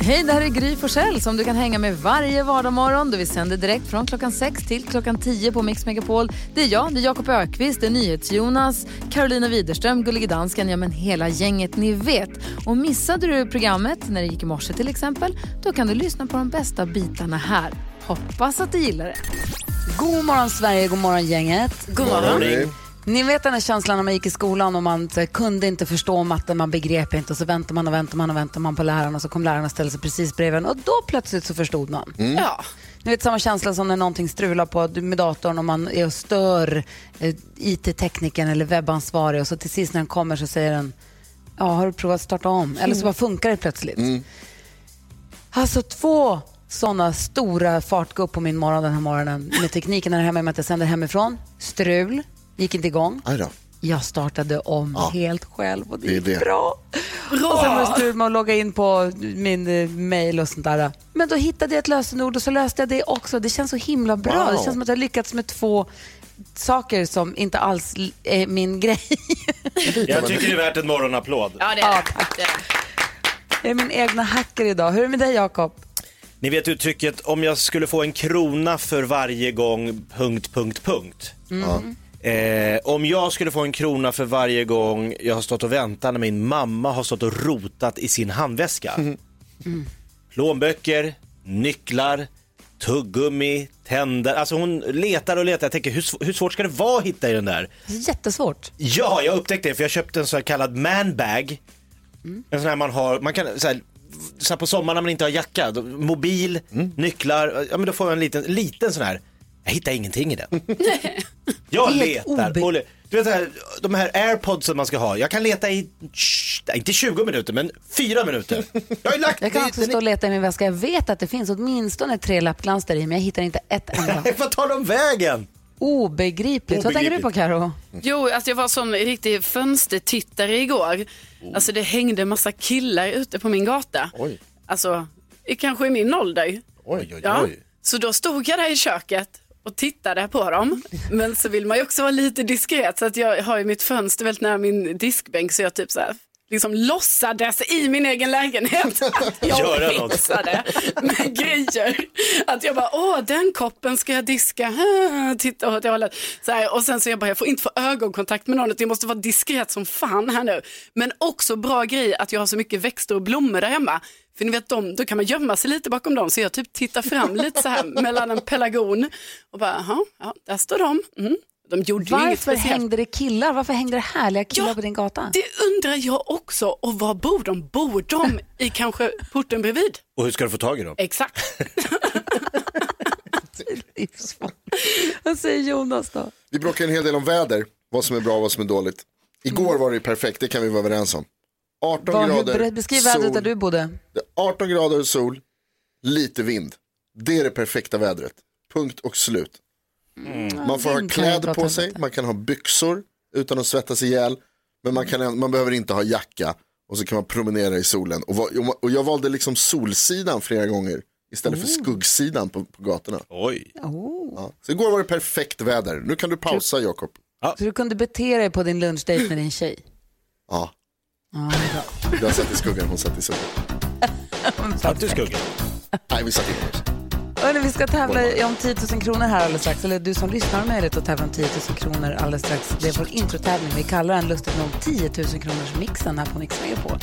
Hej, det här är Gry Forssell som du kan hänga med varje vardagsmorgon. Vi sänder direkt från klockan 6 till klockan 10 på Mix Megapol. Det är jag, det är Jakob Ökvist, det är NyhetsJonas, Carolina Widerström, Gullige Dansken, ja men hela gänget ni vet. Och missade du programmet när det gick i morse till exempel, då kan du lyssna på de bästa bitarna här. Hoppas att du gillar det. God morgon Sverige, god morgon gänget. God morgon. Ni vet den här känslan när man gick i skolan och man här, kunde inte förstå matten, man begrep inte och så väntar man och väntar man och väntar man på läraren och så kom läraren och ställde sig precis bredvid en och då plötsligt så förstod man. Ja. Ni vet samma känsla som när någonting strular på med datorn och man är och stör eh, IT-teknikern eller webbansvarig och så till sist när den kommer så säger den Ja, har du provat att starta om? Eller så bara funkar det plötsligt. Alltså två sådana stora fartgupp på min morgon den här morgonen med tekniken här hemma med att jag sänder hemifrån. Strul, gick inte igång. Aj då. Jag startade om helt själv och det, Det är gick det. bra. Och sen var det strul med att logga in på min eh, mail och sånt där. Men då hittade jag ett lösenord och så löste jag det också. Det känns så himla bra. Wow. Det känns som att jag har lyckats med två saker som inte alls är min grej. Jag tycker det är värt en morgonapplåd. Ja, det Ja, är det. det. är det. Jag är min egna hacker idag. Hur är det med dig Jakob? Ni vet uttrycket om jag skulle få en krona för varje gång... punkt, punkt, punkt. Eh, om jag skulle få en krona för varje gång jag har stått och väntat när min mamma har stått och rotat i sin handväska. Plånböcker, nycklar, tuggummi, tänder. Alltså hon letar och letar. Jag tänker hur, sv- hur svårt ska det vara att hitta i den där? Jättesvårt. Ja, jag upptäckte det för jag köpte en så kallad manbag. En sån här man har, man kan så här, så här på sommaren när man inte har jacka, då, mobil, nycklar, ja men då får man en liten, liten sån här. Jag hittar ingenting i den. jag letar. Och, le- du vet här, de här airpods som man ska ha, jag kan leta i, inte 20 minuter men 4 minuter. Jag har lagt Jag kan också stå och leta i min väska. Jag vet att det finns åtminstone tre lappglans där i, men jag hittar inte ett enda. Vart tar de vägen? Obegripligt. Vad tänker du på Karo? Jo, alltså jag var sån riktig fönstertittare igår. Alltså det hängde massa killar ute på min gata. Oj. Alltså, kanske i min ålder. Oj, oj, Ja. oj. Så då stod jag där i köket och tittade på dem. Men så vill man ju också vara lite diskret så att jag har ju mitt fönster väldigt nära min diskbänk så jag typ så här liksom låtsades i min egen lägenhet att Göra jag något. fixade med grejer. Att jag bara, åh den koppen ska jag diska, titta åt det hållet. Så här, och sen så jag bara, jag får inte få ögonkontakt med någon, utan jag måste vara diskret som fan här nu. Men också bra grej att jag har så mycket växter och blommor där hemma. För ni vet, de, då kan man gömma sig lite bakom dem. Så jag typ tittar fram lite så här mellan en pelargon och bara, jaha, ja, där står de. Mm. De gjorde ju inget Varför speciellt. hängde det killar? Varför hängde det härliga killar Ja, på din gata? Det undrar jag också. Och var bor de? Bor de i kanske porten bredvid? Och hur ska du få tag i dem? Exakt. Vad säger Jonas då? Vi bråkar en hel del om väder, vad som är bra och vad som är dåligt. Igår var det perfekt, det kan vi vara överens om. 18 Vad, hur, grader, beskriv vädret där du bodde. 18 grader sol, lite vind. Det är det perfekta vädret. Punkt och slut. Man får ha kläder på sig, man kan ha byxor utan att svettas ihjäl. Men man, kan, man behöver inte ha jacka och så kan man promenera i solen. Och, va- och jag valde liksom solsidan flera gånger istället för skuggsidan på, på gatorna. Oj. Ja. Så igår var det perfekt väder. Nu kan du pausa Jakob. Så du kunde bete dig på din lunchdate med din tjej? Ja, Ja. Jag satt i skuggan, hon satt i solen. Satt du i skuggan? Nej, vi satt inomhus. Hörrni, vi ska tävla om 10 000 kronor här alldeles strax. Eller du som lyssnar har möjlighet att tävla om 10 000 kronor alldeles strax. Det är vår introtävling. Vi kallar den lustigt nog 10 000 kronors mixen här på Mix Megapol.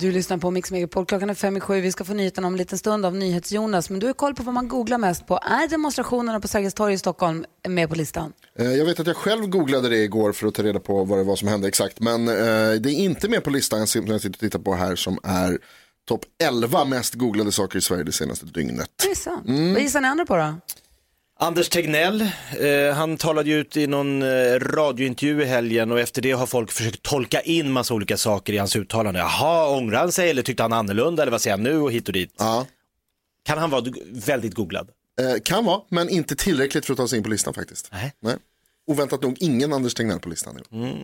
Du lyssnar på Mix Megapol. Klockan är fem i sju. Vi ska få nyheterna om en liten stund av NyhetsJonas. Men du har koll på vad man googlar mest på. Är demonstrationerna på Sergels torg i Stockholm med på listan? Eh, Jag vet att jag själv googlade det igår för att ta reda på vad det var som hände exakt. Men eh, det är inte med på listan som jag sitter och tittar på här som är topp 11 mest googlade saker i Sverige det senaste dygnet. Det är sant. Vad gissar ni andra på då? Anders Tegnell, eh, han talade ju ut i någon eh, radiointervju i helgen och efter det har folk försökt tolka in massa olika saker i hans uttalande. Jaha, ångrar han sig eller tyckte han annorlunda eller vad säger han nu och hit och dit? Ja, Kan han vara väldigt googlad? eh, kan vara, men inte tillräckligt för att ta sig in på listan faktiskt. Nej. Nej. Oväntat nog ingen Anders Tegnell på listan. Mm.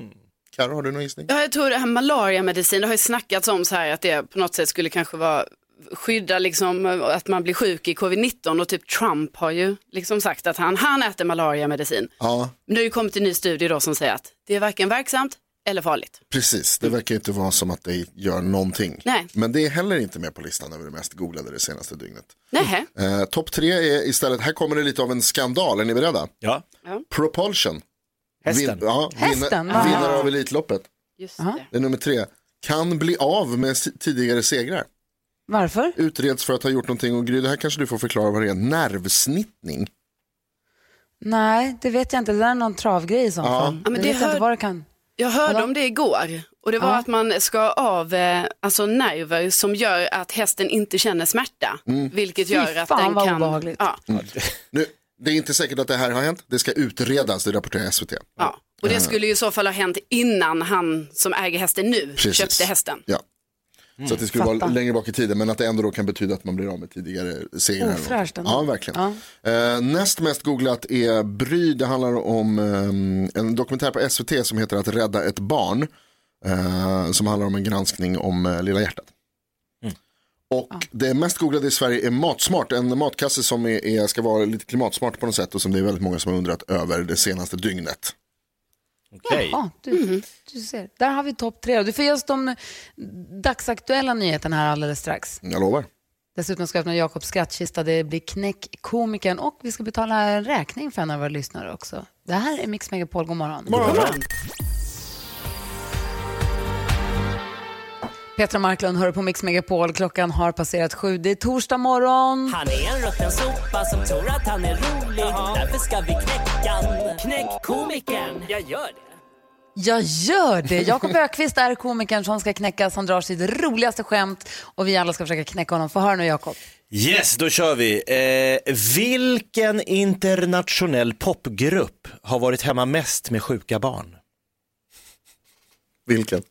Karo, har du någon gissning? Ja, jag tror det här malariamedicin, det har ju snackats om så här att det på något sätt skulle kanske vara skydda liksom att man blir sjuk i covid-19 och typ Trump har ju liksom sagt att han, han äter malariamedicin. Ja, Men det har ju kommit en ny studie då som säger att det är varken verksamt eller farligt. Precis, det verkar inte vara som att det gör någonting. Nej. Men det är heller inte med på listan över det mest googlade det senaste dygnet. Nej. Eh, Topp tre är istället, här kommer det lite av en skandal, är ni beredda? Ja. Propulsion. Hästen. Vin, ja, Hästen, vinna- vinnare av Elitloppet. Just det. Det är nummer tre. Kan bli av med tidigare segrar. Varför? Utreds för att ha gjort någonting och Gry, det här kanske du får förklara vad det är. Nervsnittning. Nej, det vet jag inte. Det där är någon travgrej i så fall. Ja, men jag det vet hör- inte vad det kan. Jag hörde Vadå? om det igår och det var Ja. att man ska av eh, alltså nerver som gör att hästen inte känner smärta. Vilket Fy gör att den vad kan... obehagligt. Ja, Nu, det är inte säkert att det här har hänt, det ska utredas, det rapporterar SVT. ja. Och det skulle ju i så fall ha hänt innan han som äger hästen nu Precis. köpte hästen. Ja. Så att det skulle vara Fattar. längre bak i tiden, men att det ändå då kan betyda att man blir av med tidigare segrar. Ofräscht ändå. Ja, verkligen. Eh, näst mest googlat är Bry, det handlar om eh, en dokumentär på SVT som heter Att rädda ett barn. eh, som handlar om en granskning om eh, Lilla hjärtat. Och det mest googlade i Sverige är Matsmart, en matkasse som är, är, ska vara lite klimatsmart på något sätt och som det är väldigt många som har undrat över det senaste dygnet. Okej. Ja, du, du ser. Där har vi topp tre. Du får ge oss de dagsaktuella nyheterna här alldeles strax. Jag lovar. Dessutom ska vi öppna Jakobs skrattkista. Det blir knäckkomikern och vi ska betala en räkning för en av våra lyssnare också. Det här är Mix Megapol. God morgon. Petra Marklund hör på Mix Megapol. Klockan har passerat sju. Det är torsdag morgon. Han är en rutten sopa som tror att han är rolig. Därför ska vi knäcka. Knäck komikern. Jag gör det. Jag gör det. Jakob Ökvist är komikern som ska knäckas. Han drar sitt roligaste skämt och vi alla ska försöka knäcka honom. Få höra nu Jakob. Yes, då kör vi. Eh, vilken internationell popgrupp har varit hemma mest med sjuka barn? Vilken?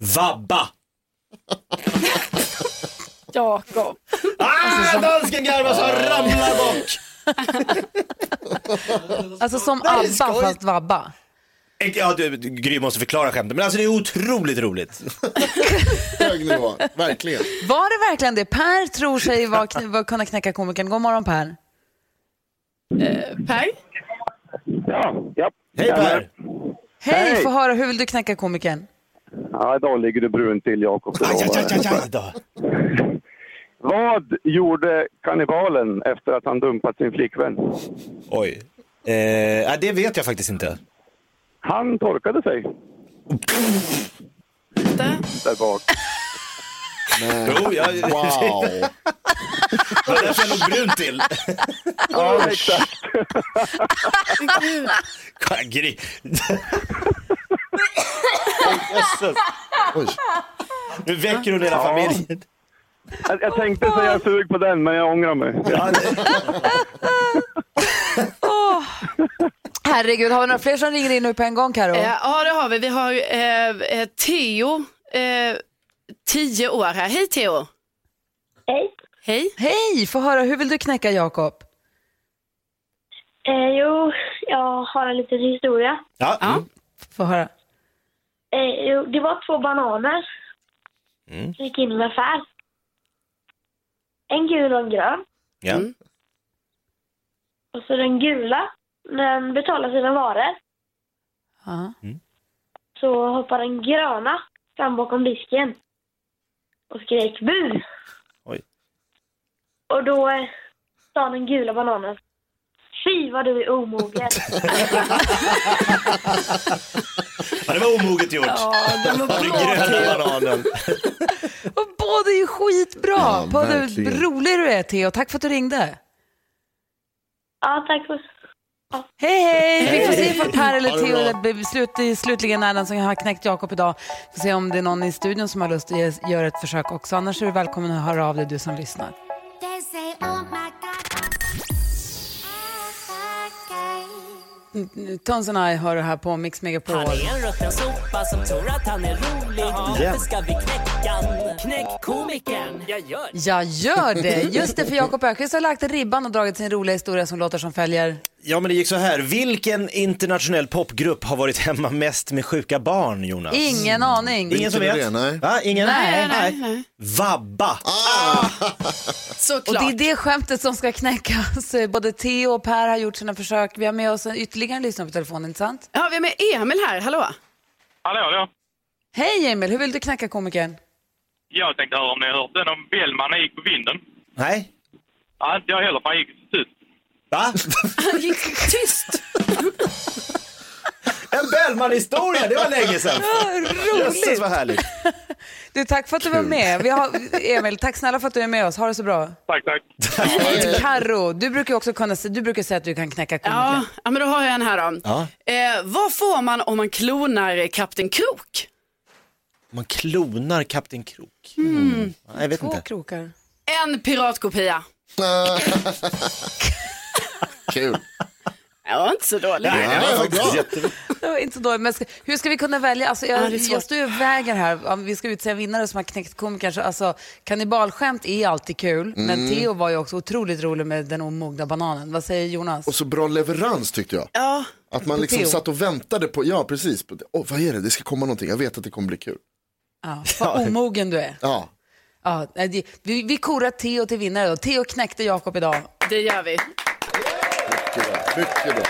Vabba! Jakob. Ah, dansken garvar så han ramlar bort! Alltså som Nej, ABBA fast vabba. Eh, Ja, du, Gry måste förklara skämtet, men alltså det är otroligt roligt. Hög nivå, verkligen. Var det verkligen det? Per tror sig vara kn- vara kunna knäcka komikern. God morgon Per. Per? Ja, ja. Hej Per! Hej, Hej. få höra. Hur vill du knäcka komikern? Ja, idag ligger du brunt till, Jakob. Vad gjorde kannibalen efter att han dumpat sin flickvän? Oj. Eh, det vet jag faktiskt inte. Han torkade sig Där. bak. Jo, jag... Wow. Det var därför jag låg brun till. Ja, exakt. Gry. Jösses. Oj. Nu väcker hon hela familjen. Jag, jag tänkte säga sug på den, men jag ångrar mig. Ja, Herregud, har vi några fler som ringer in nu på en gång Karo? Eh, ja, det har vi. Vi har eh, eh, Theo, eh, tio år här. Hej Theo. Hej. Hej. Hej, få höra. Hur vill du knäcka Jakob? Eh, jo, jag har en liten historia. Ja. Ja. Få höra. Eh, det var två bananer Mm. som gick in i en affär. En gul och en grön. Ja. Mm. Och så den gula, när den betalar sina varor, Ja. så hoppar den gröna fram bakom disken och skrek bu. Oj. Och då eh, sa den gula bananen, fy vad du är omogen. ja, det var omoget gjort. var Den gröna bananen. Och båda är ju skitbra. Ja, Både verkligen. rolig du är Theo. Tack för att du ringde. ja, tack. för- Hej, hej! Vi får se ifall Per eller det Theo slut, slutligen är den som har knäckt Jakob idag. Vi får se om det är någon i studion som har lust att göra ett försök också. Annars är du välkommen att höra av dig, du som lyssnar. Tons and I hör du här på Mix Megapol. Han är en rutten sopa som tror att han är rolig. Därför ska vi knäcka. Knäck komikern. Jag gör det. Jag gör det! Just det, för Jakob Öqvist har lagt ribban och dragit sin roliga historia som låter som följer. Ja, men det gick så här. Vilken internationell popgrupp har varit hemma mest med sjuka barn, Jonas? Ingen aning. Ingen som vet? det? Nej. Va? Ingen? Nej, nej, nej. Vabba. Och Såklart. det är det skämtet som ska knäckas. Både Theo och Per har gjort sina försök. Vi har med oss en ytterligare en lyssnare på telefonen, inte sant? Ja, vi har med Emil här. Hallå. Hallå, hallå. Hej Emil, hur vill du knäcka komikern? Jag tänkte höra om ni har hört den om Bellman när gick på vinden. Nej. Ja, inte jag heller, för han gick tyst. Va? Han gick tyst. En Bellman-historia, det var länge sedan. Jösses roligt! vad härligt. Du, tack för att du var med. Vi har, Emil, tack snälla för att du är med oss. Ha det så bra. Tack, tack. Karo, du brukar också kunna, du brukar säga att du kan knäcka komikern. Ja, ja, men då har jag en här då. Ja. Eh, vad får man om man klonar Kapten Krok? Man klonar Kapten Krok. Mm. Jag vet Två inte. krokar. En piratkopia. Kul. Ja, inte så dåligt. Nej, det Ja, var ja, faktiskt jättebra. Det var inte så dåligt. Men ska, hur ska vi kunna välja? Alltså, Ja, jag, svårt. jag står ju och väger här. Om vi ska utse en vinnare som har knäckt komikern. Så, alltså, kannibalskämt är alltid kul. Men Theo var ju också otroligt rolig med den omogna bananen. Vad säger Jonas? Och så bra leverans tyckte jag. Ja, Att man liksom satt och väntade på, ja precis, på, oh, vad är det, det ska komma någonting, jag vet att det kommer bli kul. Ja, vad omogen du är. Ja, Ja, vi, vi korar Theo till vinnare då. Theo knäckte Jakob idag. det gör vi. Mycket bra. Mycket bra.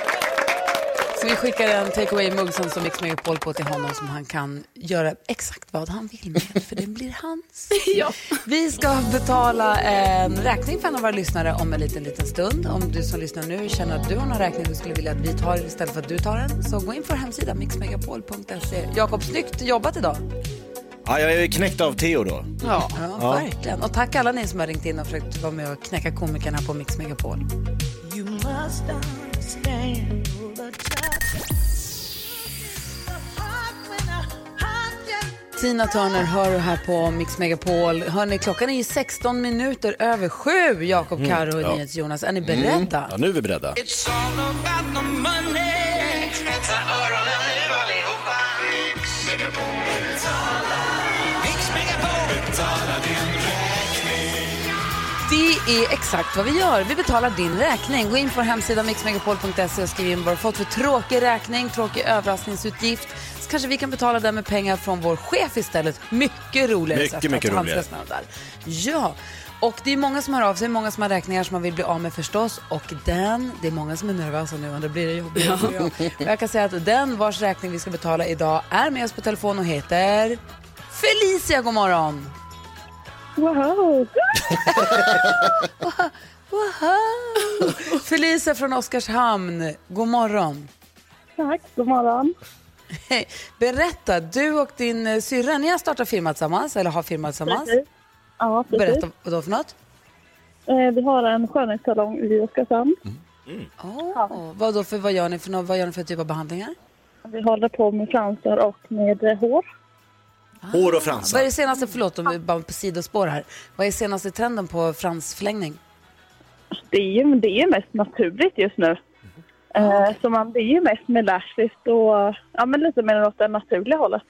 Så vi skickar en take away-mugg som som Mix Megapol på till honom som han kan göra exakt vad han vill med, för den blir hans. Ja. Vi ska betala en räkning för en av våra lyssnare om en liten, liten stund. Om du som lyssnar nu känner att du har någon räkning du skulle vilja att vi tar istället för att du tar den, så gå in på vår hemsida mixmegapol.se. Jakob, snyggt jobbat idag. Ja, jag är knäckt av Theo då. Ja. Ja, verkligen. Och tack alla ni som har ringt in och försökt vara med och knäcka komikerna på Mix Megapol. Tina Turner hör du här på Mix Megapol. Hörni, klockan är ju 16 minuter över sju. Jakob, Karo och ja. NyhetsJonas. Är ni beredda? Ja, nu är vi beredda. Det är exakt vad vi gör. Vi betalar din räkning. Gå in på vår hemsida mixmegapol.se och skriv in vad du fått för tråkig räkning, tråkig överraskningsutgift. Så kanske vi kan betala den med pengar från vår chef istället. Mycket roligare Mycket, sätt mycket att roligare. där. Ja, och det är många som hör av sig, många som har räkningar som man vill bli av med förstås. Och den, det är många som är nervösa nu, och då blir det jobbigt. Ja. Jag kan säga att den vars räkning vi ska betala idag är med oss på telefon och heter Felicia, god morgon! Wow! Wow. Felicia från Oskarshamn, god morgon. Tack, god morgon. Hej. Berätta, du och din eh, syrra, ni har startat firma tillsammans, eller har firma tillsammans. Precis. Ja, precis. Berätta, vad då för något? Eh, Vi har en skönhetssalong i Oskarshamn. Oh, vad, då för, vad, gör ni för, vad gör ni för typ av behandlingar? Vi håller på med fransar och med eh, hår. Hår och Vad är fransar. det senaste, förlåt om vi bara på sidospår här, vad är senaste trenden på fransförlängning? Det är ju det är mest naturligt just nu. Eh, Så man blir ju mest med lashlift och ja, men lite mer åt det naturliga hållet.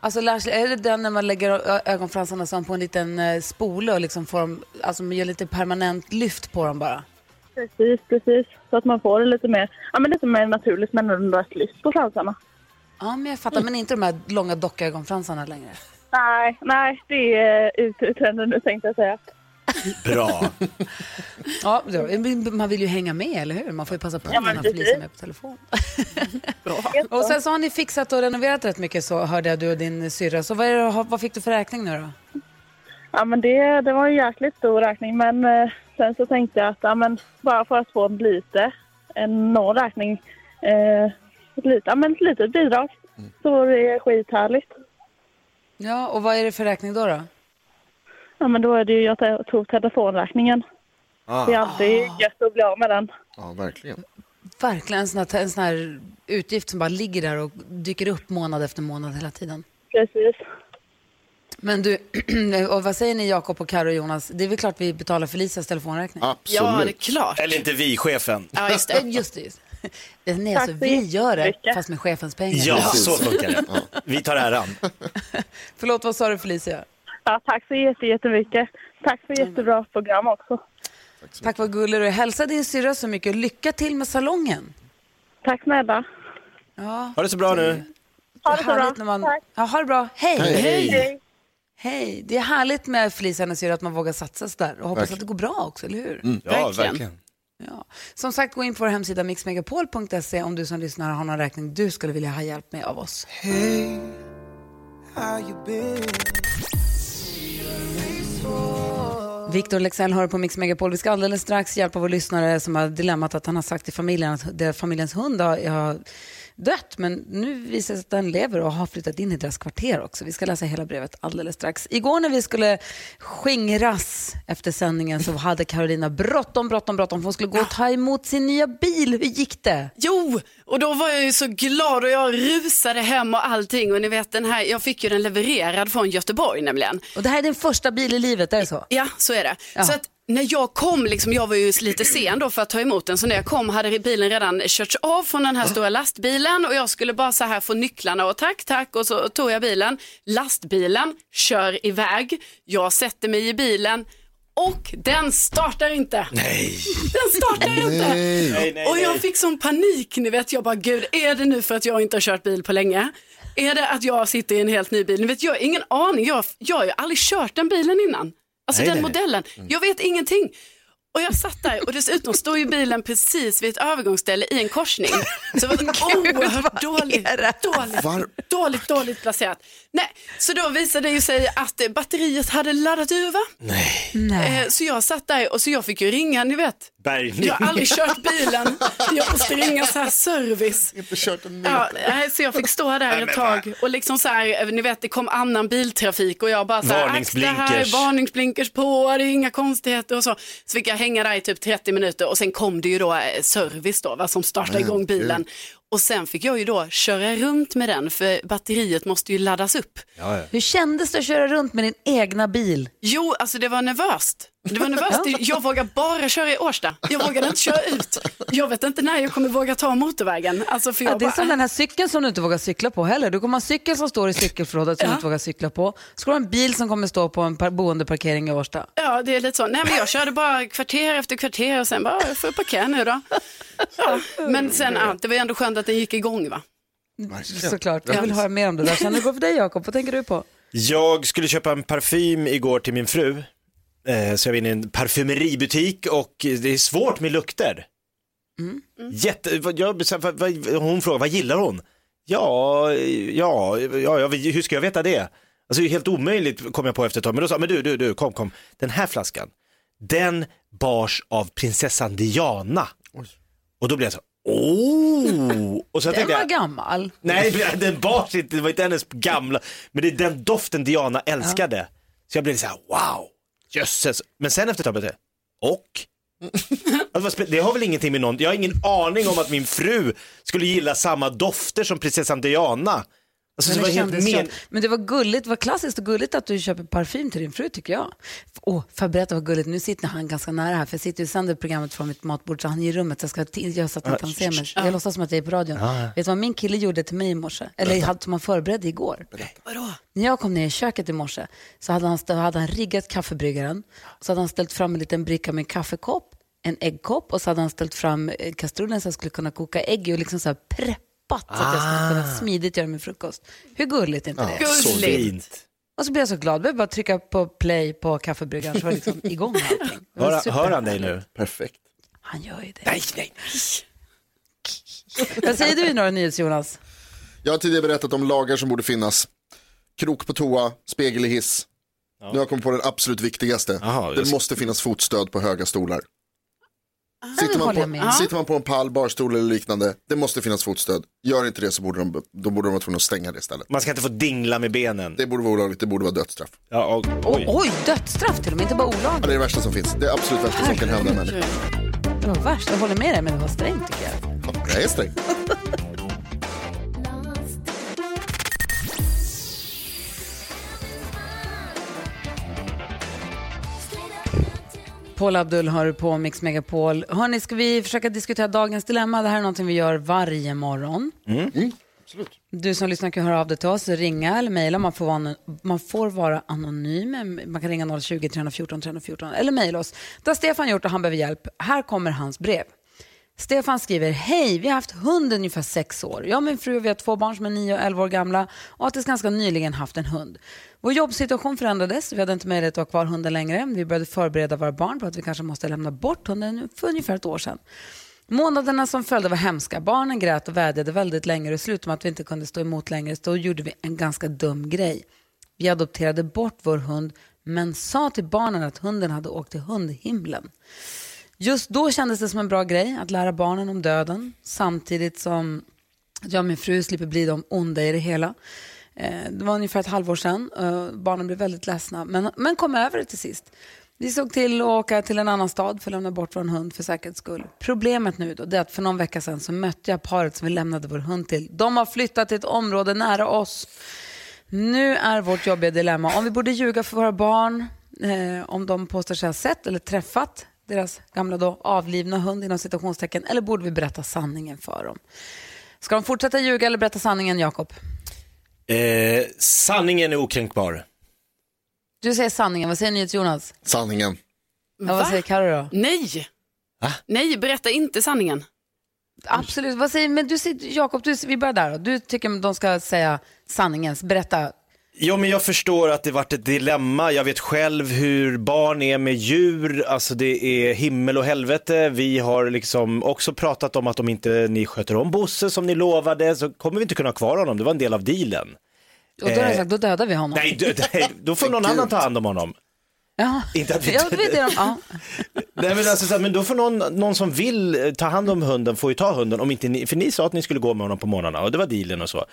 Alltså lash, är det den när man lägger ögonfransarna som på en liten eh, spole och liksom får dem, alltså man gör lite permanent lyft på dem bara? Precis, precis. Så att man får det lite mer, ja, men lite mer naturligt men ändå ett lyft på fransarna. Ja, men jag fattar, men inte de här långa dockögonfransarna längre. Nej, nej, det är ute ur trenden nu tänkte jag säga. Bra. Ja, man vill ju hänga med, eller hur? Man får ju passa på Ja, när man är med på telefon. och sen så har ni fixat och renoverat rätt mycket så hörde jag du och din syrra. Så vad, är det, vad fick du för räkning nu då? Ja, men det, det var en jäkligt stor räkning men eh, sen så tänkte jag att ja, men bara för att få lite, en någon räkning, eh, ett, litet, ja, men ett litet bidrag så var det skithärligt. Ja, och vad är det för räkning då? då? Ja, men då är det ju, jag tog telefonräkningen. Det är Ah. alltid gött att bli av med den. Ja, verkligen. Verkligen en sån, här, en sån här utgift som bara ligger där och dyker upp månad efter månad hela tiden. Precis. Men du, och vad säger ni Jakob och Karo och Jonas? Det är väl klart vi betalar Felicias telefonräkning? Absolut. Ja, det är klart. Eller inte vi, chefen. Ja, just det. Just det. Just. det. Nej, Tack alltså, så vi gör det, fast med chefens pengar. Ja, så funkar det. Vi tar äran. Förlåt, vad sa du Felicia? Ja, tack så jätte- jättemycket. Tack för jättebra program också. Tack vad gullig du är. Hälsa din syrra så mycket. Lycka till med salongen. Tack snälla. Ja, Ha det så bra nu. Ha det så bra. när man... Tack. Ja, ha det bra. Hej. Hej. Hej. Hej. Det är härligt med Felicia och hennes syrra att man vågar satsa sådär. Och hoppas Verkligen. att det går bra också, eller hur? Ja, Verkligen. verkligen. Ja. Som sagt, gå in på vår hemsida mixmegapol.se om du som lyssnar har någon räkning du skulle vilja ha hjälp med av oss. Victor Lexell hör på Mix Megapol. Vi ska alldeles strax hjälpa vår lyssnare som har dilemmat att han har sagt till familjen att det- familjens hund har, har dött. Men nu visar det sig att den lever och har flyttat in i deras kvarter också. Vi ska läsa hela brevet alldeles strax. Igår när vi skulle skingras efter sändningen så hade Carolina bråttom, bråttom, bråttom. för Hon skulle gå och ta emot sin nya bil. Hur gick det? Jo, och då var jag ju så glad och jag rusade hem och allting. Och ni vet den här, jag fick ju den levererad från Göteborg nämligen. Och det här är din första bil i livet, är det så? Ja, så är det. Ja. Så att när jag kom, liksom, jag var ju lite sen då för att ta emot den, så när jag kom hade bilen redan körts av från den här stora lastbilen och jag skulle bara så här få nycklarna och tack, tack och så tog jag bilen. Lastbilen kör iväg, jag sätter mig i bilen och den startar inte. Nej. Den startar inte. Nej. Nej, nej, Och jag fick sån panik, ni vet, jag bara gud, är det nu för att jag inte har kört bil på länge? Är det att jag sitter i en helt ny bil? Ni vet, jag har ingen aning, jag, jag har ju aldrig kört den bilen innan. Alltså Nej, den nej, nej. modellen. Jag vet ingenting. Och jag satt där och dessutom står ju bilen precis vid ett övergångsställe i en korsning. Så det var oerhört dåligt, dåligt, Var- dåligt, dåligt placerat. Nej, så då visade det ju sig att eh, batteriet hade laddat ur va? Nej. Eh, Så jag satt där och så jag fick ju ringa, ni vet. Bärgning. Jag har aldrig kört bilen. Jag måste ringa så här service. Inte kört en Ja, meter. nej, så jag fick stå där ett tag och liksom så här, ni vet det kom annan biltrafik och jag bara så här, Varningsblinkers. "Ax, det här är varningsblinkers på, det är inga konstigheter och så. Så fick jag hänga där i typ 30 minuter och sen kom det ju då eh, service då, va, som startade Men igång bilen. Och sen fick jag ju då köra runt med den för batteriet måste ju laddas upp. Ja, ja. Hur kändes det att köra runt med din egna bil? Jo, alltså det var nervöst. Det var nervöst. Jag vågar bara köra i Årsta. Jag vågade inte köra ut. Jag vet inte när jag kommer våga ta motorvägen. Alltså för jag Ja, det är bara, som den här cykeln som du inte vågar cykla på heller. Du kommer ha en cykel som står i cykelförrådet som du inte vågar cykla på. Så ska du ha en bil som kommer stå på en par- boendeparkering i Årsta. Ja, det är lite så. Nej, men jag körde bara kvarter efter kvarter och sen bara, jag får parkera nu då. Ja, men sen, ja, det var ju ändå skönt att den gick igång va. Såklart. Jag vill höra mer om det där. Sen hur går för dig Jakob? Vad tänker du på? Jag skulle köpa en parfym igår till min fru. Eh, Så jag var inne i en parfymeributik och det är svårt med lukter. Jätte, vad- jag, hon frågar, vad gillar hon? Ja, ja, ja, ja, hur ska jag veta det? Alltså det är helt omöjligt kom jag på efter ett tag, men då sa jag, men du, du, du, kom, kom, den här flaskan, den bars av prinsessan Diana. Och då blev jag så, oh! Och så Den var jag, gammal. Nej, den bars inte, det var inte hennes gamla, men det är den doften Diana älskade. Så jag blev så här, wow, jösses. Men sen efter ett det, och? Alltså, det har väl ingenting med någon, jag har ingen aning om att min fru skulle gilla samma dofter som prinsessan Diana. Alltså, Men det var det, helt kändes men... det var gulligt, det var klassiskt och gulligt att du köper parfym till din fru tycker jag. Åh, får jag berätta vad gulligt, nu sitter han ganska nära här för jag sitter och sänder programmet från mitt matbord så han är i rummet så jag ska jag så att han kan se mig. Jag låtsas som att jag är på radion. Vet du vad min kille gjorde till mig i morse? Eller hade- som han förberedde igår? Vadå? När jag kom ner i köket i morse så hade han, hade han riggat kaffebryggaren. Så hade han ställt fram en liten bricka med en kaffekopp, en äggkopp och så hade han ställt fram eh, kastrullen så jag skulle kunna koka ägg och liksom så här preppat så att jag skulle kunna smidigt göra min frukost. Hur gulligt är inte det? så Gulligt. Fint. Och så blev jag så glad. Jag bara trycka på play på kaffebryggaren så var det liksom igång allting. Det var Hör, hör han dig nu? Perfekt. Han gör ju det. Nej, nej. Vad säger du i några nyhets Jonas? Jag har tidigare berättat om lagar som borde finnas. Krok på toa, spegel i hiss. Nu har jag kommit på den absolut viktigaste. Jaha, det just- måste finnas fotstöd på höga stolar. Det Sitter man, på, sitter man på en pall, barstol eller liknande, det måste finnas fotstöd. Gör inte det så borde de, då borde de vara tvungna att stänga det istället. Man ska inte få dingla med benen. Det borde vara olagligt, det borde vara dödsstraff. Ja, och, Oj, oj. oj dödsstraff till och med, inte bara Ja, olagligt. det är det värsta som finns. Det är absolut värsta som kan hända en människa. Det var värst, jag håller med dig men det var strängt tycker jag. Ja, Jag är sträng. Paul Abdul har på Mix Megapol. Hörni, ska vi försöka diskutera dagens dilemma? Det här är någonting vi gör varje morgon. Du som lyssnar kan höra av dig till oss, ringa eller mejla. Man, får vara, man får vara anonym. Man kan ringa 020-314 314 eller mejla oss. Det har Stefan gjort och han behöver hjälp. Här kommer hans brev. Stefan skriver, hej, vi har haft hund ungefär sex år. Jag och min fru vi har två barn som är nio och elva år gamla och har tills ganska nyligen haft en hund. Vår jobbsituation förändrades, vi hade inte möjlighet att ha kvar hunden längre. Vi började förbereda våra barn på att vi kanske måste lämna bort hunden för ungefär ett år sedan. Månaderna som följde var hemska. Barnen grät och vädjade väldigt länge och det slutade med att vi inte kunde stå emot längre. Så då gjorde vi en ganska dum grej. Vi adopterade bort vår hund men sa till barnen att hunden hade åkt till hundhimlen. Just då kändes det som en bra grej att lära barnen om döden samtidigt som jag och min fru slipper bli de onda i det hela. Eh, det var ungefär ett halvår sedan. Eh, barnen blev väldigt ledsna men, men kom över det till sist. Vi såg till att åka till en annan stad för att lämna bort vår hund för säkerhets skull. Problemet nu då det är att för någon vecka sedan så mötte jag paret som vi lämnade vår hund till. De har flyttat till ett område nära oss. Nu är vårt jobbiga dilemma om vi borde ljuga för våra barn eh, om de påstår sig ha sett eller träffat deras gamla då avlivna hund inom citationstecken eller borde vi berätta sanningen för dem? Ska de fortsätta ljuga eller berätta sanningen, Jakob? Eh, sanningen är okränkbar. Du säger sanningen, vad säger ni Jonas? Sanningen. Ja, vad säger Karo då? Nej. Nej, berätta inte sanningen. Absolut, vad säger, men du säger, Jakob, du, vi börjar där då. Du tycker att de ska säga sanningen, berätta. Ja, men jag förstår att det varit ett dilemma. Jag vet själv hur barn är med djur. Alltså det är himmel och helvete. Vi har liksom också pratat om att om inte ni sköter om Bosse som ni lovade så kommer vi inte kunna ha kvar honom. Det var en del av dealen. Och då har jag Eh, sagt, då dödar vi honom. Nej, dö- nej, då får någon annan ta hand om honom. Ja. Inte att vi vet jag. Ja. Nej, men, alltså, men då får någon, någon som vill ta hand om hunden får ju ta hunden, om inte ni, för ni sa att ni skulle gå med honom på morgnarna och det var dealen och så.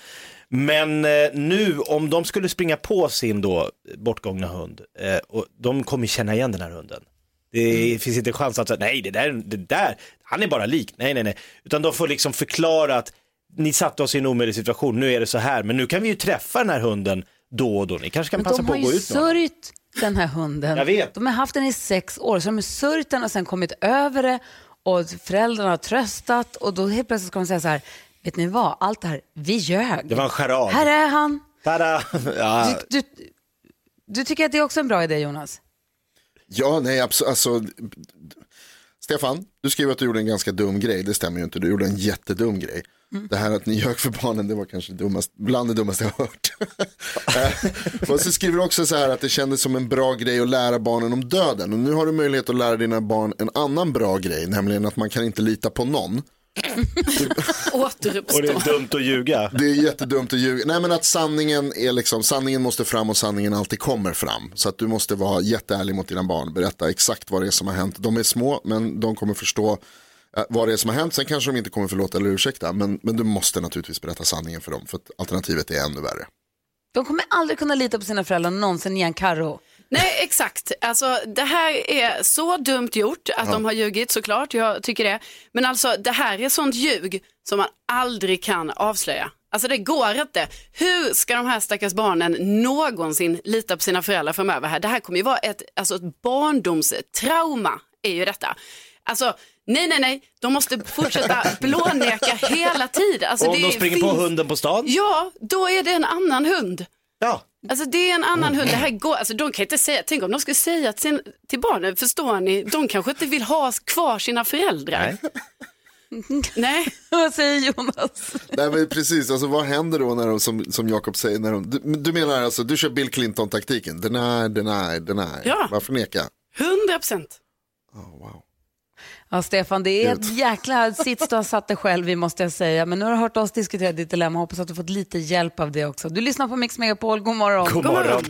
Men eh, nu om de skulle springa på sin då bortgångna hund, eh, och de kommer känna igen den här hunden. Det finns inte chans att säga, nej det där, det där, han är bara lik, nej nej nej. Utan de får liksom förklara att ni satte oss i en omöjlig situation, nu är det så här, men nu kan vi ju träffa den här hunden då och då. Ni kanske kan Men passa de på har att gå ju ut med honom. sörjt den här hunden. Jag vet. De har haft den i sex år, så de har sörjt den och sen kommit över det och föräldrarna har tröstat och då helt plötsligt ska de säga så här, vet ni vad, allt det här, vi ljög. Det var en charad. Här är han. Tada! Ja. Du, du, du tycker att det är också en bra idé Jonas? Ja, nej, absolut. Alltså, Stefan, du skriver att du gjorde en ganska dum grej. Det stämmer ju inte. Du gjorde en jättedum grej. Mm. Det här att ni ljög för barnen, det var kanske dummast, bland det dummaste jag har hört. Eh, och så skriver du också så här att det kändes som en bra grej att lära barnen om döden. Och nu har du möjlighet att lära dina barn en annan bra grej, nämligen att man kan inte lita på någon. Återuppstå. Och det är dumt att ljuga. Det är jättedumt att ljuga. Nej men att sanningen är liksom, sanningen måste fram och sanningen alltid kommer fram. Så att du måste vara jätteärlig mot dina barn, berätta exakt vad det är som har hänt. De är små men de kommer förstå eh, vad det är som har hänt. Sen kanske de inte kommer förlåta eller ursäkta. Men, men du måste naturligtvis berätta sanningen för dem. För att alternativet är ännu värre. De kommer aldrig kunna lita på sina föräldrar någonsin igen, Karo. Nej, exakt. Alltså, det här är så dumt gjort att Ja. de har ljugit såklart, jag tycker det. Men alltså det här är sånt ljug som man aldrig kan avslöja. Alltså det går inte. Hur ska de här stackars barnen någonsin lita på sina föräldrar framöver? Här? Det här kommer ju vara ett, alltså ett barndomstrauma, är ju detta. Alltså, nej, nej, nej, de måste fortsätta blåneka hela tiden. Alltså, om de springer på hunden på stan? Ja, då är det en annan hund. Ja. Alltså det är en annan hund. Det här går, alltså de kan inte säga, tänk om de skulle säga till, sin, till barnen, förstår ni, de kanske inte vill ha kvar sina föräldrar. Nej. Vad säger Jonas? Nej men precis, alltså vad händer då när de, som, som Jakob säger, när de, du, du menar alltså, du kör Bill Clinton-taktiken, deny, deny, deny. Ja. Varför neka? 100 procent. Ja, Stefan, det är ett jäkla sits du har satt dig själv i måste jag säga. Men nu har du hört oss diskutera ditt dilemma. Hoppas att du fått lite hjälp av det också. Du lyssnar på Mix Megapol. God morgon. God morgon.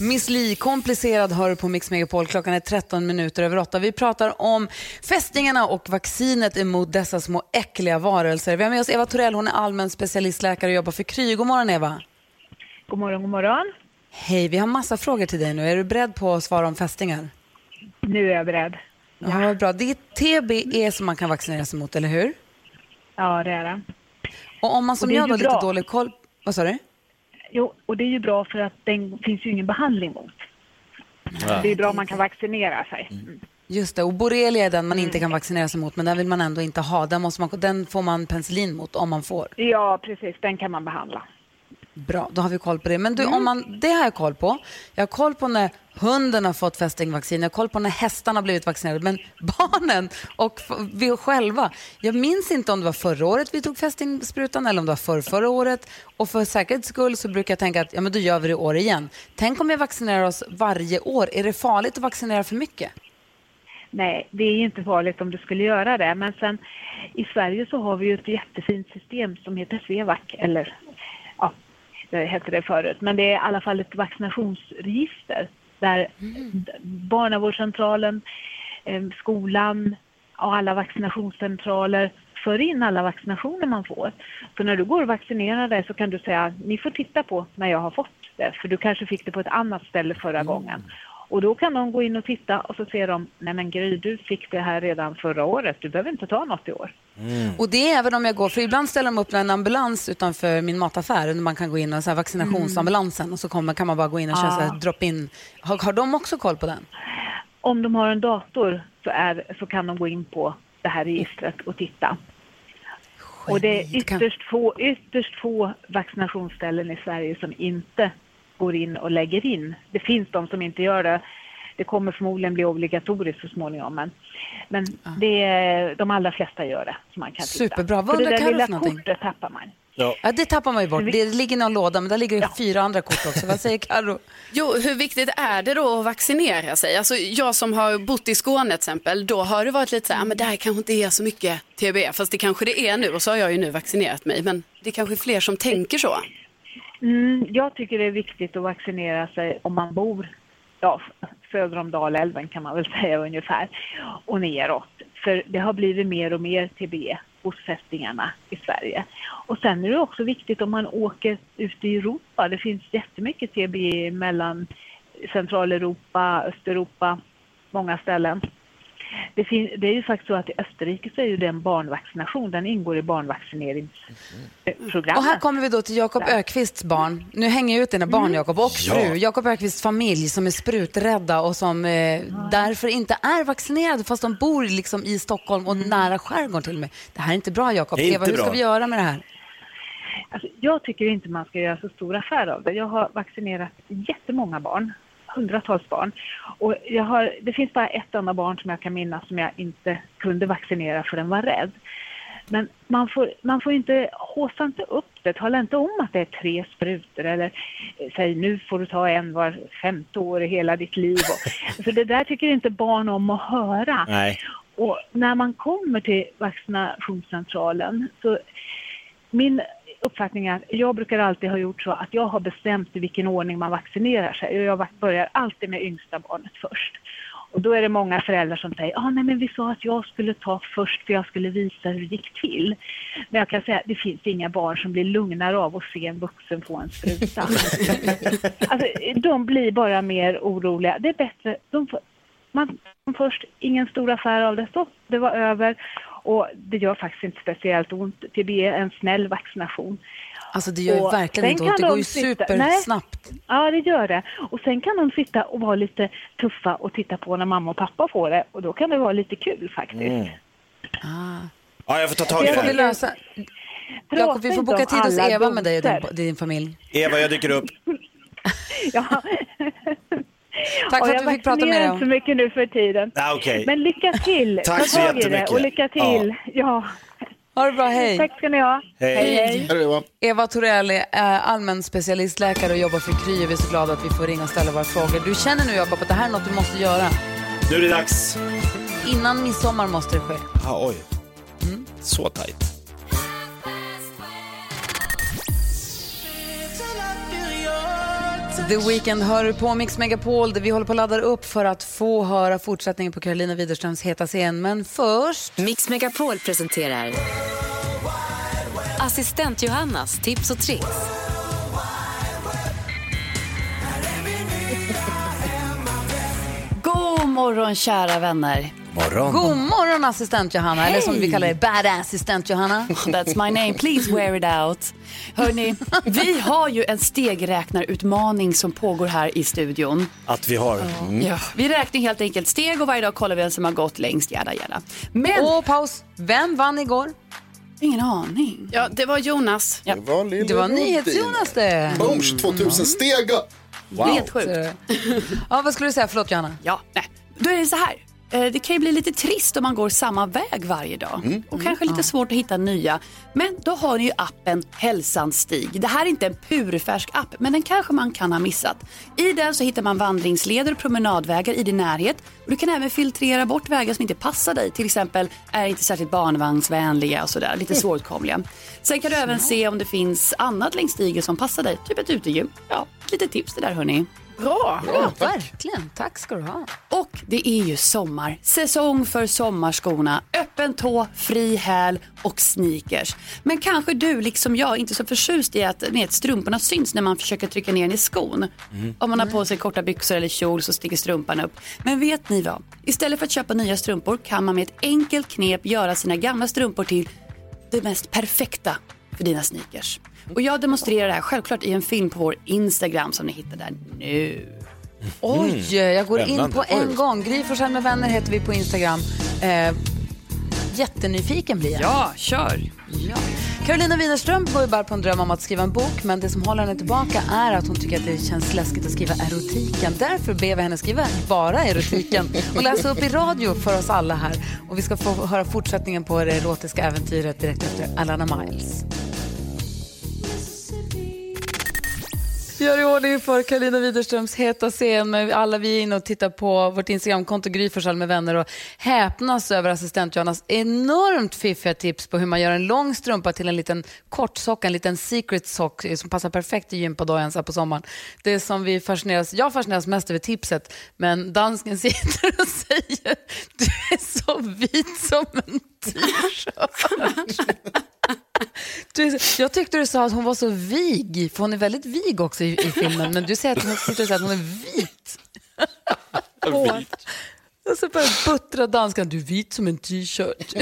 Miss Li, komplicerad hör du på Mix Megapol. Klockan är 13 minuter över 8. Vi pratar om fästingarna och vaccinet emot dessa små äckliga varelser. Vi har med oss Eva Torell. Hon är allmän specialistläkare och jobbar för Kry. God morgon Eva. God morgon, god morgon. Hej, vi har massa frågor till dig nu. Är du beredd på att svara om fästingar? Nu är jag beredd. Ja, vad bra. Det är TBE som man kan vaccinera sig mot, eller hur? Ja, det är det. Och om man som är jag har lite dålig koll... Vad sa du? Jo, och det är ju bra för att den finns ju ingen behandling mot. Det är bra om man kan vaccinera sig. Mm. Just det, och borrelia är den man inte kan vaccinera sig mot, men den vill man ändå inte ha. Den, måste man, den får man penicillin mot om man får. Ja, precis. Den kan man behandla. Bra, då har vi koll på det. Men du, om man, det har jag koll på. Jag har koll på när hunden har fått fästingvaccin, jag har koll på när hästarna har blivit vaccinerade. Men barnen och vi själva, jag minns inte om det var förra året vi tog fästingsprutan eller om det var förr, förra året. Och för säkerhets skull så brukar jag tänka att ja, men då gör vi det i år igen. Tänk om vi vaccinerar oss varje år. Är det farligt att vaccinera för mycket? Nej, det är inte farligt om du skulle göra det. Men sen i Sverige så har vi ju ett jättefint system som heter Svevac, eller hette det förut. Men det är i alla fall ett vaccinationsregister där d- barnavårdscentralen, eh, skolan och alla vaccinationscentraler för in alla vaccinationer man får. Så när du går och vaccinerar dig så kan du säga ni får titta på när jag har fått det, för du kanske fick det på ett annat ställe förra gången. Och då kan de gå in och titta och så ser de, nej men Gry, du fick det här redan förra året, du behöver inte ta något i år. Och det är även om jag går, för ibland ställer de upp en ambulans utanför min mataffär man kan gå in och så här vaccinationsambulansen och så kommer, kan man bara gå in och köra Ja. så här drop-in. Har, har de också koll på den? Om de har en dator så, är, så kan de gå in på det här registret och titta. Och det är ytterst få, ytterst få vaccinationsställen i Sverige som inte går in och lägger in. Det finns de som inte gör det. Det kommer förmodligen bli obligatoriskt så småningom. Men, men det är, de allra flesta gör det. Man kan titta. Superbra. Vad För det undrar där Carro lilla någonting? kortet tappar man. Ja. det tappar man ju bort. Det ligger i någon låda, men där ligger det fyra andra kort också. Vad säger Carro? Jo, hur viktigt är det då att vaccinera sig? Alltså, jag som har bott i Skåne till exempel, då har det varit lite så här, "Ah, men där kanske inte är så mycket TB, fast det kanske det är nu och så har jag ju nu vaccinerat mig, men det är kanske fler som tänker så. Mm, jag tycker det är viktigt att vaccinera sig om man bor ja, söder om Dalälven kan man väl säga ungefär och neråt. För det har blivit mer och mer TB hos fästingarna i Sverige. Och sen är det också viktigt om man åker ut i Europa. Det finns jättemycket TB mellan Centraleuropa, Östeuropa, många ställen. Det, fin- det är ju faktiskt så att i Österrike så är ju det en barnvaccination. Den ingår i barnvaccineringsprogrammet. Och här kommer vi då till Jakob Ökvists barn. Nu hänger jag ut dina barn, Jakob, och Ja. fru. Jakob Ökvists familj som är spruträdda och som eh, därför inte är vaccinerade fast de bor liksom i Stockholm och nära skärgården till och med. Det här är inte bra, Jakob. Det är Eva, hur ska vi göra med det här? Alltså, jag tycker inte man ska göra så stor affär av det. Jag har vaccinerat jättemånga barn, hundratals barn. Och jag har, det finns bara ett enda barn som jag kan minnas som jag inte kunde vaccinera för den var rädd. Men man får, man får inte, håsa inte upp det, tala inte om att det är tre sprutor eller eh, säg nu får du ta en var femte år i hela ditt liv. Och, för det där tycker inte barn om att höra. Nej. Och när man kommer till vaccinationscentralen så min uppfattning är att jag brukar alltid ha gjort så att jag har bestämt i vilken ordning man vaccinerar sig. Jag börjar alltid med yngsta barnet först. Och då är det många föräldrar som säger, ah, nej men vi sa att jag skulle ta först för jag skulle visa hur det gick till. Men jag kan säga att det finns inga barn som blir lugnare av att se en vuxen få en spruta. alltså, de blir bara mer oroliga. Det är bättre, de får, man först, ingen stor affär av det, så det var över. Och det gör faktiskt inte speciellt ont. TB är en snäll vaccination. Alltså det gör ju Och verkligen inte ont. Det går ju sitta- supersnabbt. Nej. Ja, det gör det. Och sen kan de sitta och vara lite tuffa och titta på när mamma och pappa får det. Och då kan det vara lite kul faktiskt. Mm. Ah. Ja, jag får ta tag i Det får vi lösa. Jakob, vi får boka tid hos Eva med dig och din, din familj. Eva, jag dyker upp. Ja. Tack Och för jag att vi fick prata med dig inte så mycket nu för tiden. Ah, okej. Men lycka till! Tack Ta så jättemycket. Det och lycka till! Ja. Ha det bra, hej. Tack ska ni ha. Hej. Eva Torell är äh, allmän specialistläkare och jobbar för Kry. Vi är så glada att vi får ringa och ställa våra frågor. Du känner nu Jakob att det här är något du måste göra. Nu är det dags. Innan midsommar måste det ske. Ah, oj. Så tajt. The Weeknd hör på Mix Megapol där vi håller på att ladda upp för att få höra fortsättningen på Carolina Widerströms heta scen. Men först... Mix Megapol presenterar Assistent Johannas tips och tricks. God morgon kära vänner. Morgon. God morgon assistent Johanna, eller som vi kallar det, badass assistent Johanna. That's my name, please wear it out. Hörni, vi har ju en stegräknarutmaning som pågår här i studion. Att vi har. Mm. Ja, vi räknar helt enkelt steg och varje dag kollar vi vem som har gått längst, jada jada. Men... Och paus, vem vann igår? Ingen aning. Ja, det var Jonas. Ja. Det var, lille Det var. NyhetsJonas det. Booms 2000 stega. Helt sjukt. Ja, vad skulle du säga? Förlåt Johanna. Ja, nej. Då är det så här. Eh, Det kan ju bli lite trist om man går samma väg varje dag. Och kanske lite svårt att hitta nya. Men då har ni ju appen Hälsans stig. Det här är inte en purfärsk app, men den kanske man kan ha missat. I den så hittar man vandringsleder och promenadvägar i din närhet. Och du kan även filtrera bort vägar som inte passar dig. Till exempel är inte särskilt barnvagnsvänliga och sådär. Lite svåråtkomliga. Sen kan du även se om det finns annat längs stigen som passar dig. Typ ett utegym. Ja, lite tips det där hörni. Bra. Ja, verkligen. Tack ska du ha. Och det är ju sommar. Säsong för sommarskorna. Öppen tå, fri häl och sneakers. Men kanske du, liksom jag, inte är så förtjust i att, vet, strumporna syns när man försöker trycka ner den i skon. Om man har på sig korta byxor eller kjol så sticker strumpan upp. Men vet ni vad? Istället för att köpa nya strumpor kan man med ett enkelt knep göra sina gamla strumpor till det mest perfekta för dina sneakers. Och jag demonstrerar det här självklart i en film på vår Instagram som ni hittar där nu. Oj, jag går in på en Oj. gång. Gry Forssell med vänner heter vi på Instagram. Eh, jättenyfiken blir jag. Ja, kör. Ja. Carolina Widerström går ju bara på en dröm om att skriva en bok men det som håller henne tillbaka är att hon tycker att det känns läskigt att skriva erotiken. Därför ber vi henne skriva bara erotiken och läsa upp i radio för oss alla här. Och vi ska få höra fortsättningen på det erotiska äventyret direkt efter Alana Miles. Gör i ordning för Karolina Widerströms heta scen. Med alla vi är inne och tittar på vårt Instagramkonto Gry med vänner och häpnas över assistent Johannas enormt fiffiga tips på hur man gör en lång strumpa till en liten kort socka, en liten secret sock eh, som passar perfekt i gympadojan på sommaren. Det som vi fascineras, jag fascineras mest över tipset, men dansken sitter och säger du är så vit som en t-shirt. Du, jag tyckte du sa att hon var så vig, för hon är väldigt vig också i, i filmen, men du säger att hon sitter och säger att hon är vit. Vit. Och så börjar buttra danskan, du är vit som en t-shirt.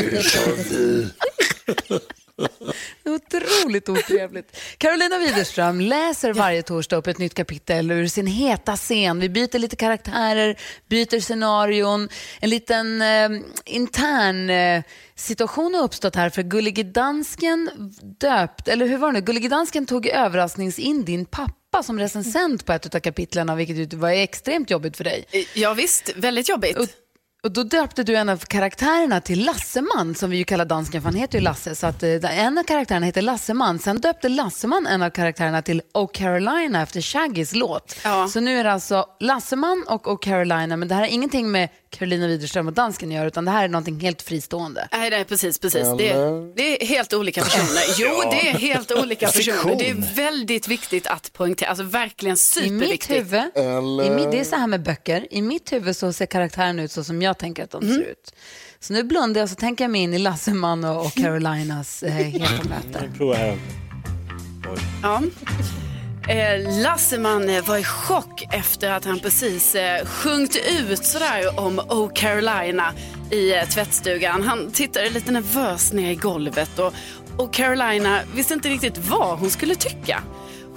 Otroligt otrevligt. Carolina Widerström läser varje torsdag upp ett nytt kapitel ur sin heta scen. Vi byter lite karaktärer, byter scenarion. En liten eh, intern eh, situation har uppstått här för Gullige Dansken döpt, eller hur var det nu? Gullige Dansken tog överrasknings in din pappa som recensent på ett av kapitlen, vilket var extremt jobbigt för dig. Ja visst, väldigt jobbigt. Och, då döpte du en av karaktärerna till Lasseman, som vi ju kallar dansken, för han heter ju Lasse. Så att, eh, en av karaktärerna heter Lasseman. Sen döpte Lasseman en av karaktärerna till Oh Carolina efter Shaggys låt. Så nu är det alltså Lasseman och Oh Carolina, men det här har ingenting med Carolina Widerström och dansken göra, utan det här är någonting helt fristående. Nej, det är precis, precis. Det är, det är helt olika personer. Jo, det är helt olika personer. Det är väldigt viktigt att poängtera, alltså verkligen I mitt superviktigt. huvud, i mitt, det är så här med böcker, i mitt huvud så ser karaktären ut så som jag tänker att de Mm. ser ut. Så nu blundar jag och så tänker jag mig in i Lasseman och, och Carolinas eh, heta möte. Ja. Eh, Lasseman var i chock efter att han precis eh, sjungit ut sådär om Oh Carolina i eh, tvättstugan. Han tittade lite nervös ner i golvet och, och Carolina visste inte riktigt vad hon skulle tycka.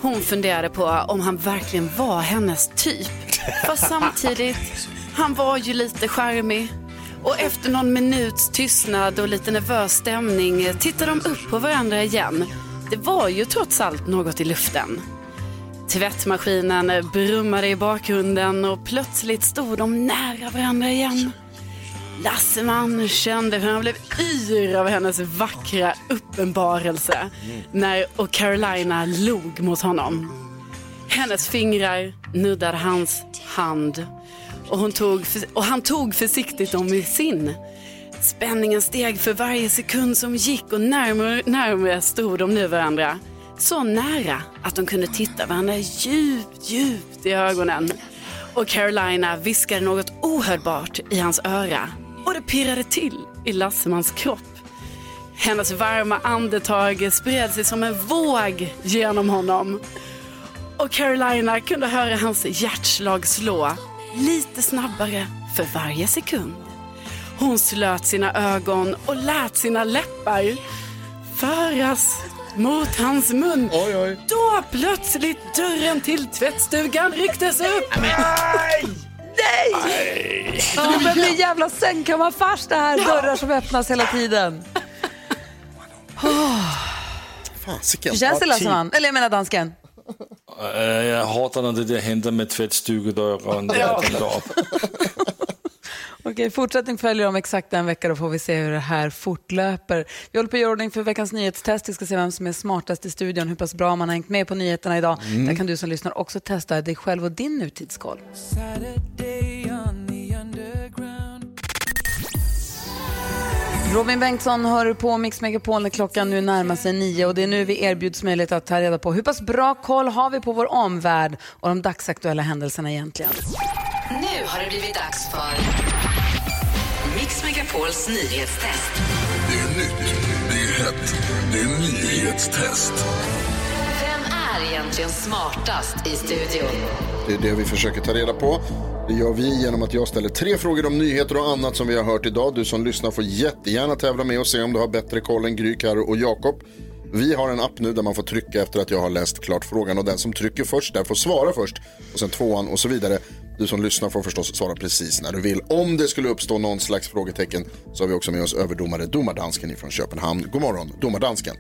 Hon funderade på om han verkligen var hennes typ. Fast samtidigt, han var ju lite charmig. Och efter någon minuts tystnad och lite nervös stämning tittade de upp på varandra igen. Det var ju trots allt något i luften. Tvättmaskinen brummade i bakgrunden och plötsligt stod de nära varandra igen. Lasseman kände hur han blev yr av hennes vackra uppenbarelse när och Carolina log mot honom. Hennes fingrar nuddade hans hand och, hon tog, och han tog försiktigt dem i sin. Spänningen steg för varje sekund som gick och närmare, närmare stod de nu varandra. Så nära att de kunde titta varandra djupt, djupt i ögonen. Och Carolina viskade något ohörbart i hans öra och det pirrade till i Lassemans kropp. Hennes varma andetag spred sig som en våg genom honom. Och Carolina kunde höra hans hjärtslag slå lite snabbare för varje sekund. Hon slöt sina ögon och lät sina läppar föras mot hans mun. Då plötsligt dörren till tvättstugan rycktes upp. Nej! Ja, men det är jävla sängkammarfars det här, dörrar som öppnas hela tiden. Fasiken. Hur känns det Ja, Lasseman? Eller jag menar dansken. Øh, Jeg hater, når det der henter med Ja. Okej, fortsättning följer om exakt en vecka. Då får vi se hur det här fortlöper. Vi håller på att göra ordning för veckans nyhetstest. Vi ska se vem som är smartast i studion, hur pass bra man har hängt med på nyheterna idag. Mm. Där kan du som lyssnar också testa dig själv och din nutidskoll. Robin Bengtsson hör på Mix Megapol när klockan nu närmar sig nio och det är nu vi erbjuds möjlighet att ta reda på hur pass bra koll har vi på vår omvärld och de dagsaktuella händelserna egentligen. Nu har det blivit dags för Megapols nyhetstest. Det är nytt, det är hett, det är nyhetstest. Vem är egentligen smartast i studion? Det är det vi försöker ta reda på. Det gör vi genom att jag ställer tre frågor om nyheter och annat som vi har hört idag. Du som lyssnar får jättegärna tävla med och se om du har bättre koll än Gry, Karo och Jakob. Vi har en app nu där man får trycka efter att jag har läst klart frågan och den som trycker först där får svara först och sen tvåan och så vidare. Du som lyssnar får förstås svara precis när du vill. Om det skulle uppstå någon slags frågetecken så har vi också med oss överdomare Domardansken från Köpenhamn. God morgon, Domardansken.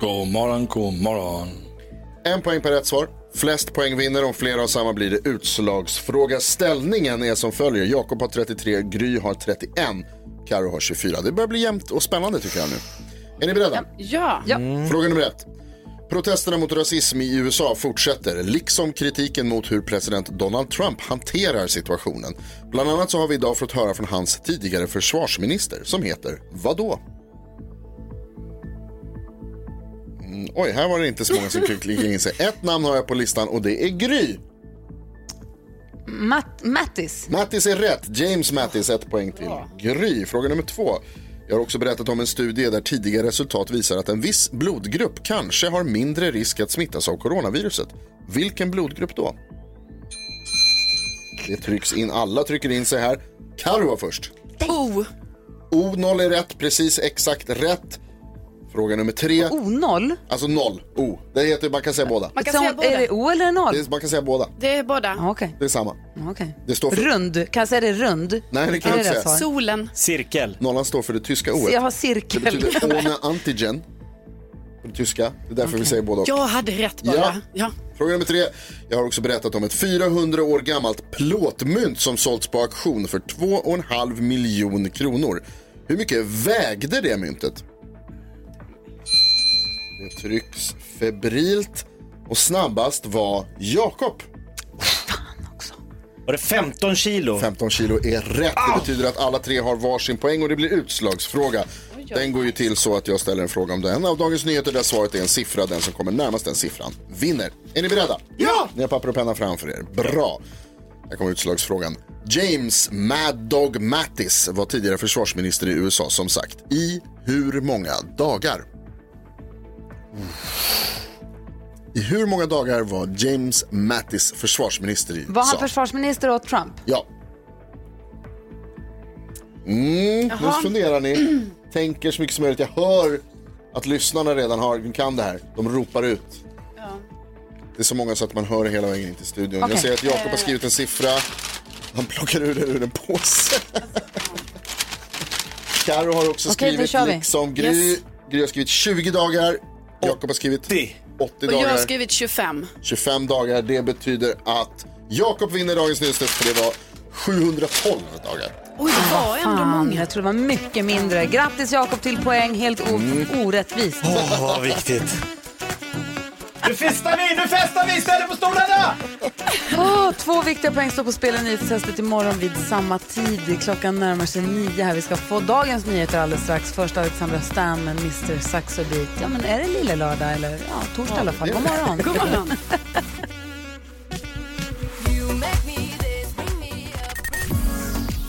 God morgon, god morgon. En poäng per rätt svar. Flest poäng vinner. Om flera har samma blir det utslagsfråga. Ställningen är som följer. Jakob har 33, Gry har 31, Karo har 24. Det börjar bli jämnt och spännande tycker jag nu. Är ni beredda? Ja. Fråga nummer ett. Protesterna mot rasism i USA fortsätter, liksom kritiken mot hur president Donald Trump hanterar situationen. Bland annat så har vi idag fått höra från hans tidigare försvarsminister som heter vadå? Mm, oj, här var det inte så många som kunde klicka in sig. Ett namn har jag på listan och det är Gry. Matt, Mattis. Mattis är rätt. James Mattis, ett poäng till Gry. Fråga nummer två. Jag har också berättat om en studie där tidigare resultat visar att en viss blodgrupp kanske har mindre risk att smittas av coronaviruset. Vilken blodgrupp då? Det trycks in, alla trycker in sig här. Karo var först. O. O0 är rätt, precis exakt rätt. Fråga nummer tre. O0? Alltså noll, O. Det heter, man kan säga båda. Man kan Så, säga båda. Är det O eller noll? Det är, man kan säga båda. Det är båda. Ja, Okej. Det är samma. okej. Det står för... Rund. Kan jag säga det rund? Nej, det kan Är jag inte rätt säga. svar? Solen. Cirkel. Nollan står för det tyska O. Jag har Det cirkel. betyder ohne antigen. På det tyska. Det är därför vi säger båda och. Jag hade rätt bara. Ja. Ja. Fråga nummer tre. Jag har också berättat om ett 400 år gammalt plåtmynt som sålts på auktion för 2,5 miljon kronor. Hur mycket vägde det myntet? Det trycks febrilt och snabbast var Jakob. Var det 15 kilo? 15 kilo är rätt. Det betyder att alla tre har varsin poäng och det blir utslagsfråga. Den går ju till så att jag ställer en fråga om den av Dagens Nyheter där svaret är en siffra. Den som kommer närmast den siffran vinner. Är ni beredda? Ja! Ni har papper och penna framför er. Bra. Här kommer utslagsfrågan. James Mad Dog Mattis var tidigare försvarsminister i USA som sagt. I hur många dagar? I hur många dagar var James Mattis försvarsminister i USA? Var han försvarsminister åt Trump? Ja. Mm, nu funderar ni. Tänker så mycket som möjligt. Jag hör att lyssnarna redan har, kan det här. De ropar ut. Det är så många så att man hör hela vägen in till studion. Okej. Jag ser att Jakob har skrivit en siffra. Han plockar ur den ur en påse. Karo har också då skrivit liksom Gry. Yes. Gry har skrivit 20 dagar. Jakob har skrivit 80, Och jag har dagar. skrivit 25. 25 dagar. Det betyder att Jakob vinner dagens nyhetstest för det var 712 dagar. Oj, det var ändå Fan, många. jag tror det var mycket mindre. Grattis Jakob till poäng, helt Mm. orättvist. Åh, vad viktigt. Nu festar vi, nu festar vi istället på stolarna! Åh, två viktiga poäng står på spel i nyhetstestet imorgon vid samma tid. Klockan närmar sig nio här. Vi ska få dagens nyheter alldeles strax. Först Alexandra Stan med Mr Saxo Beat. Ja, men är det lille lördag eller ja, torsdag i alla fall? God morgon. God morgon.